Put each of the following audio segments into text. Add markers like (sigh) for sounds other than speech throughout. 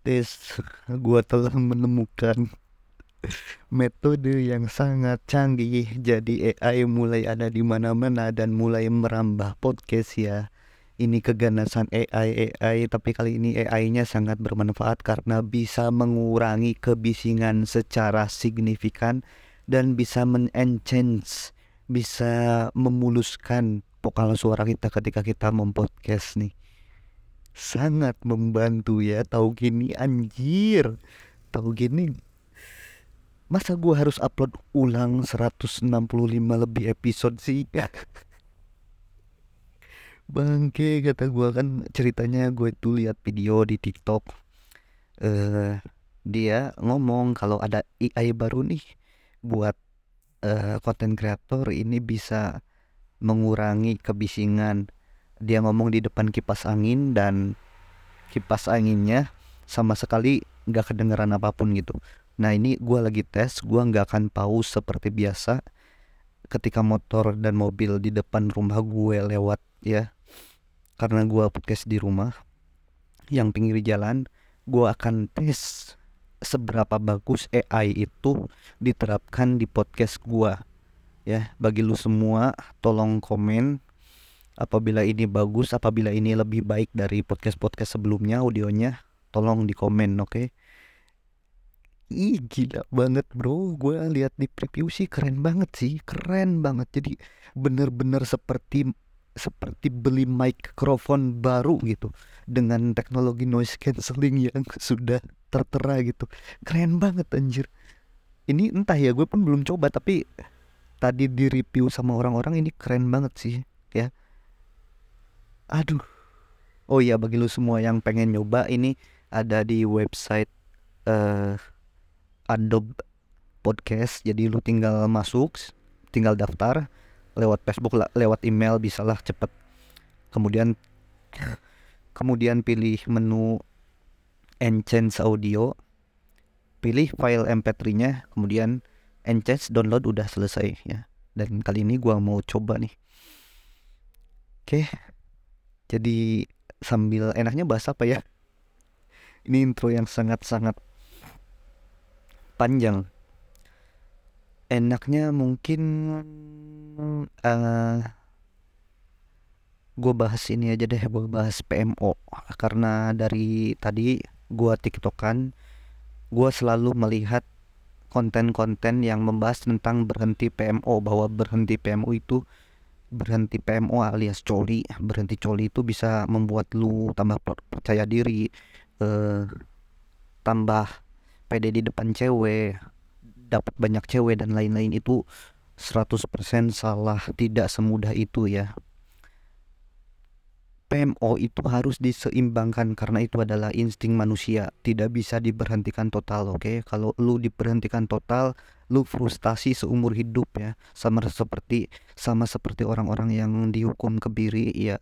tes gua telah menemukan metode yang sangat canggih. Jadi AI mulai ada di mana-mana dan mulai merambah podcast ya. Ini keganasan AI AI tapi kali ini AI-nya sangat bermanfaat karena bisa mengurangi kebisingan secara signifikan dan bisa men-enhance bisa memuluskan vokal suara kita ketika kita mempodcast nih sangat membantu ya tahu gini anjir. Tahu gini masa gua harus upload ulang 165 lebih episode sih? (laughs) Bangke kata gua kan ceritanya gue tuh lihat video di TikTok. Eh dia ngomong kalau ada AI baru nih buat konten uh, kreator ini bisa mengurangi kebisingan dia ngomong di depan kipas angin dan kipas anginnya sama sekali nggak kedengeran apa pun gitu. Nah ini gue lagi tes gue nggak akan pause seperti biasa ketika motor dan mobil di depan rumah gue lewat ya. Karena gue podcast di rumah yang pinggir jalan gue akan tes seberapa bagus AI itu diterapkan di podcast gue ya bagi lu semua tolong komen Apabila ini bagus, apabila ini lebih baik dari podcast-podcast sebelumnya audionya, tolong di komen, oke? Okay? Ih gila banget bro, gue lihat di preview sih keren banget sih, keren banget. Jadi bener-bener seperti seperti beli mikrofon baru gitu dengan teknologi noise cancelling yang (laughs) sudah tertera gitu. Keren banget anjir. Ini entah ya, gue pun belum coba tapi tadi di review sama orang-orang ini keren banget sih ya aduh. Oh iya bagi lu semua yang pengen nyoba ini ada di website uh, Adobe Podcast. Jadi lu tinggal masuk tinggal daftar lewat Facebook lewat email bisalah cepet. Kemudian kemudian pilih menu Enchance Audio. Pilih file mp3 nya kemudian Enchance download udah selesai ya. Dan kali ini gua mau coba nih. Oke jadi sambil enaknya bahas apa ya? Ini intro yang sangat-sangat panjang. Enaknya mungkin uh, eh, gue bahas ini aja deh gue bahas PMO karena dari tadi gue tiktokan gue selalu melihat konten-konten yang membahas tentang berhenti PMO bahwa berhenti PMO itu berhenti PMO alias coli berhenti coli itu bisa membuat lu tambah percaya diri eh, tambah pede di depan cewek dapat banyak cewek dan lain-lain itu 100% salah tidak semudah itu ya PMO itu harus diseimbangkan karena itu adalah insting manusia tidak bisa diberhentikan total oke okay? kalau lu diberhentikan total lu frustasi seumur hidup ya sama seperti sama seperti orang-orang yang dihukum kebiri ya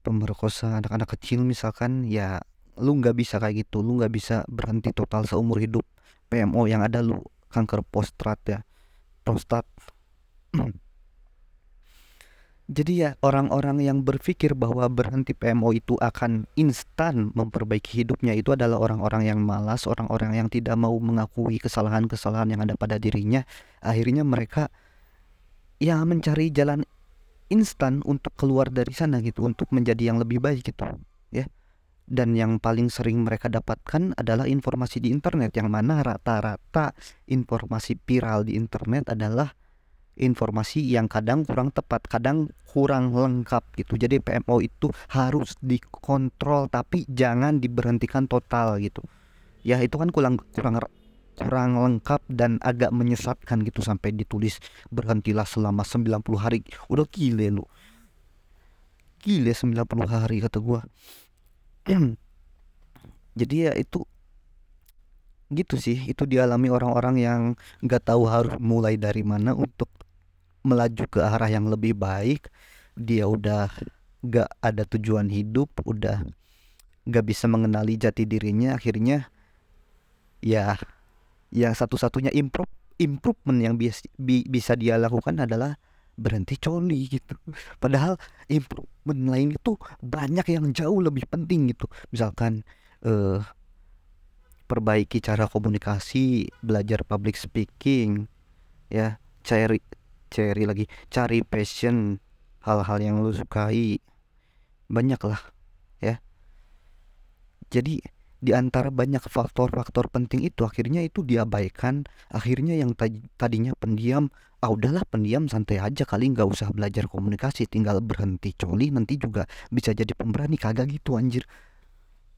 pemerkosa anak-anak kecil misalkan ya lu nggak bisa kayak gitu lu nggak bisa berhenti total seumur hidup. PMO yang ada lu kanker prostrat ya. Prostat (clears throat) Jadi ya orang-orang yang berpikir bahwa berhenti PMO itu akan instan memperbaiki hidupnya itu adalah orang-orang yang malas, orang-orang yang tidak mau mengakui kesalahan-kesalahan yang ada pada dirinya. Akhirnya mereka ya mencari jalan instan untuk keluar dari sana gitu, untuk menjadi yang lebih baik gitu, ya. Dan yang paling sering mereka dapatkan adalah informasi di internet yang mana rata-rata informasi viral di internet adalah informasi yang kadang kurang tepat, kadang kurang lengkap gitu. Jadi PMO itu harus dikontrol tapi jangan diberhentikan total gitu. Ya itu kan kurang kurang kurang lengkap dan agak menyesatkan gitu sampai ditulis berhentilah selama 90 hari. Udah gile lu. Gile 90 hari kata gua. (clears throat) Jadi ya itu gitu sih itu dialami orang-orang yang nggak tahu harus mulai dari mana untuk melaju ke arah yang lebih baik dia udah gak ada tujuan hidup udah gak bisa mengenali jati dirinya akhirnya ya yang satu-satunya improve improvement yang bias, bi, bisa dia lakukan adalah berhenti coli gitu. Padahal improvement lain itu banyak yang jauh lebih penting gitu. Misalkan uh, perbaiki cara komunikasi belajar public speaking ya cari cari lagi cari passion hal-hal yang lu sukai. Banyak lah ya. Jadi di antara banyak faktor-faktor penting itu akhirnya itu diabaikan. Akhirnya yang tadinya pendiam ah udahlah pendiam santai aja kali nggak usah belajar komunikasi tinggal berhenti coli nanti juga bisa jadi pemberani. Kagak gitu anjir.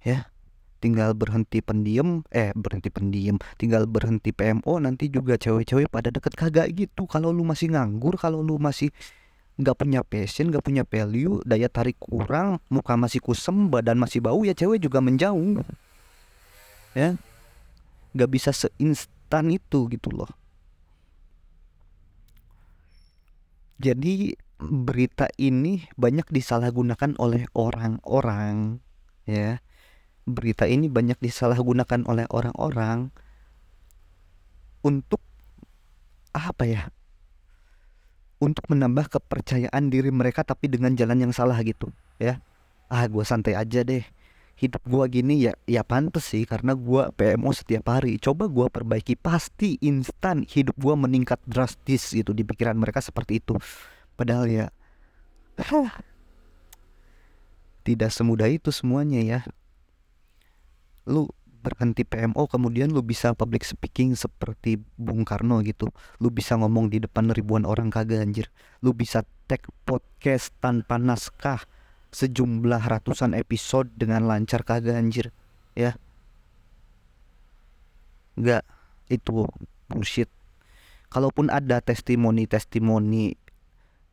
Ya tinggal berhenti pendiam eh berhenti pendiam tinggal berhenti PMO nanti juga cewek-cewek pada deket kagak gitu. Kalau lu masih nganggur kalau lu masih nggak punya passion nggak punya value daya tarik kurang muka masih kusem badan masih bau ya cewek juga menjauh. Ya nggak bisa seinstan itu gitu loh. Jadi berita ini banyak disalahgunakan oleh orang-orang ya berita ini banyak disalahgunakan oleh orang-orang untuk apa ya? Untuk menambah kepercayaan diri mereka tapi dengan jalan yang salah gitu, ya. Ah, gue santai aja deh. Hidup gue gini ya ya pantas sih karena gue PMO setiap hari. Coba gue perbaiki pasti instan hidup gue meningkat drastis gitu di pikiran mereka seperti itu. Padahal ya (sighs) tidak semudah itu semuanya ya lu berhenti PMO kemudian lu bisa public speaking seperti Bung Karno gitu. Lu bisa ngomong di depan ribuan orang kagak anjir. Lu bisa take podcast tanpa naskah sejumlah ratusan episode dengan lancar kagak anjir. Ya. Enggak itu bullshit. Kalaupun ada testimoni-testimoni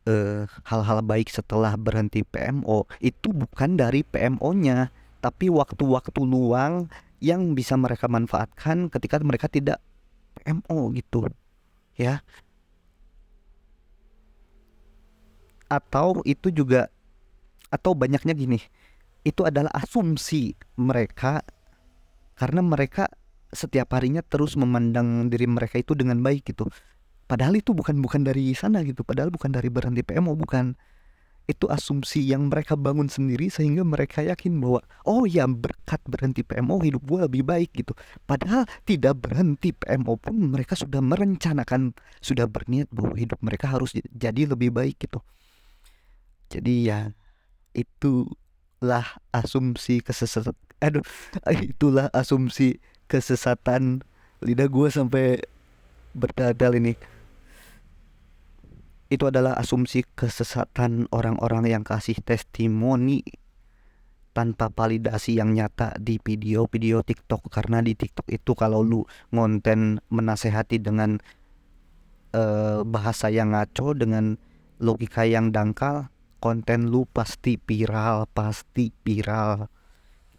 eh, hal-hal baik setelah berhenti PMO itu bukan dari PMO-nya tapi waktu-waktu luang yang bisa mereka manfaatkan ketika mereka tidak PMO gitu ya. Atau itu juga atau banyaknya gini itu adalah asumsi mereka karena mereka setiap harinya terus memandang diri mereka itu dengan baik gitu. Padahal itu bukan bukan dari sana gitu padahal bukan dari berhenti PMO bukan itu asumsi yang mereka bangun sendiri sehingga mereka yakin bahwa oh ya berkat berhenti PMO hidup gue lebih baik gitu. Padahal tidak berhenti PMO pun mereka sudah merencanakan sudah berniat bahwa hidup mereka harus jadi lebih baik gitu. Jadi ya itulah asumsi kesesatan aduh (laughs) itulah asumsi kesesatan lidah gue sampai berdadal ini itu adalah asumsi kesesatan orang-orang yang kasih testimoni tanpa validasi yang nyata di video-video TikTok. Karena di TikTok itu kalau lu ngonten menasehati dengan uh, bahasa yang ngaco dengan logika yang dangkal konten lu pasti viral pasti viral.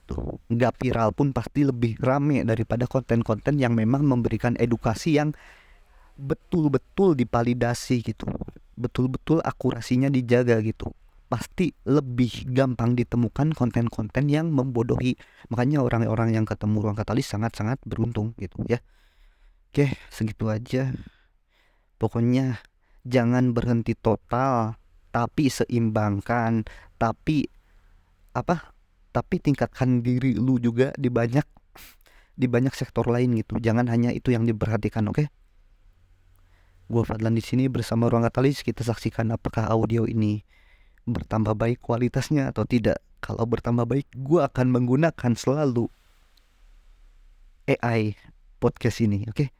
Tuh nggak viral pun pasti lebih rame daripada konten-konten yang memang memberikan edukasi yang betul-betul divalidasi gitu. Betul-betul akurasinya dijaga gitu. Pasti lebih gampang ditemukan konten-konten yang membodohi. Makanya orang-orang yang ketemu ruang katalis sangat-sangat beruntung gitu ya. Oke segitu aja. Pokoknya jangan berhenti total tapi seimbangkan tapi apa tapi tingkatkan diri lu juga di banyak di banyak sektor lain gitu. Jangan hanya itu yang diperhatikan oke? okay? Gua Fadlan di sini bersama Ruang Katalis kita saksikan apakah audio ini bertambah baik kualitasnya atau tidak. Kalau bertambah baik, gua akan menggunakan selalu AI podcast ini, oke? Okay?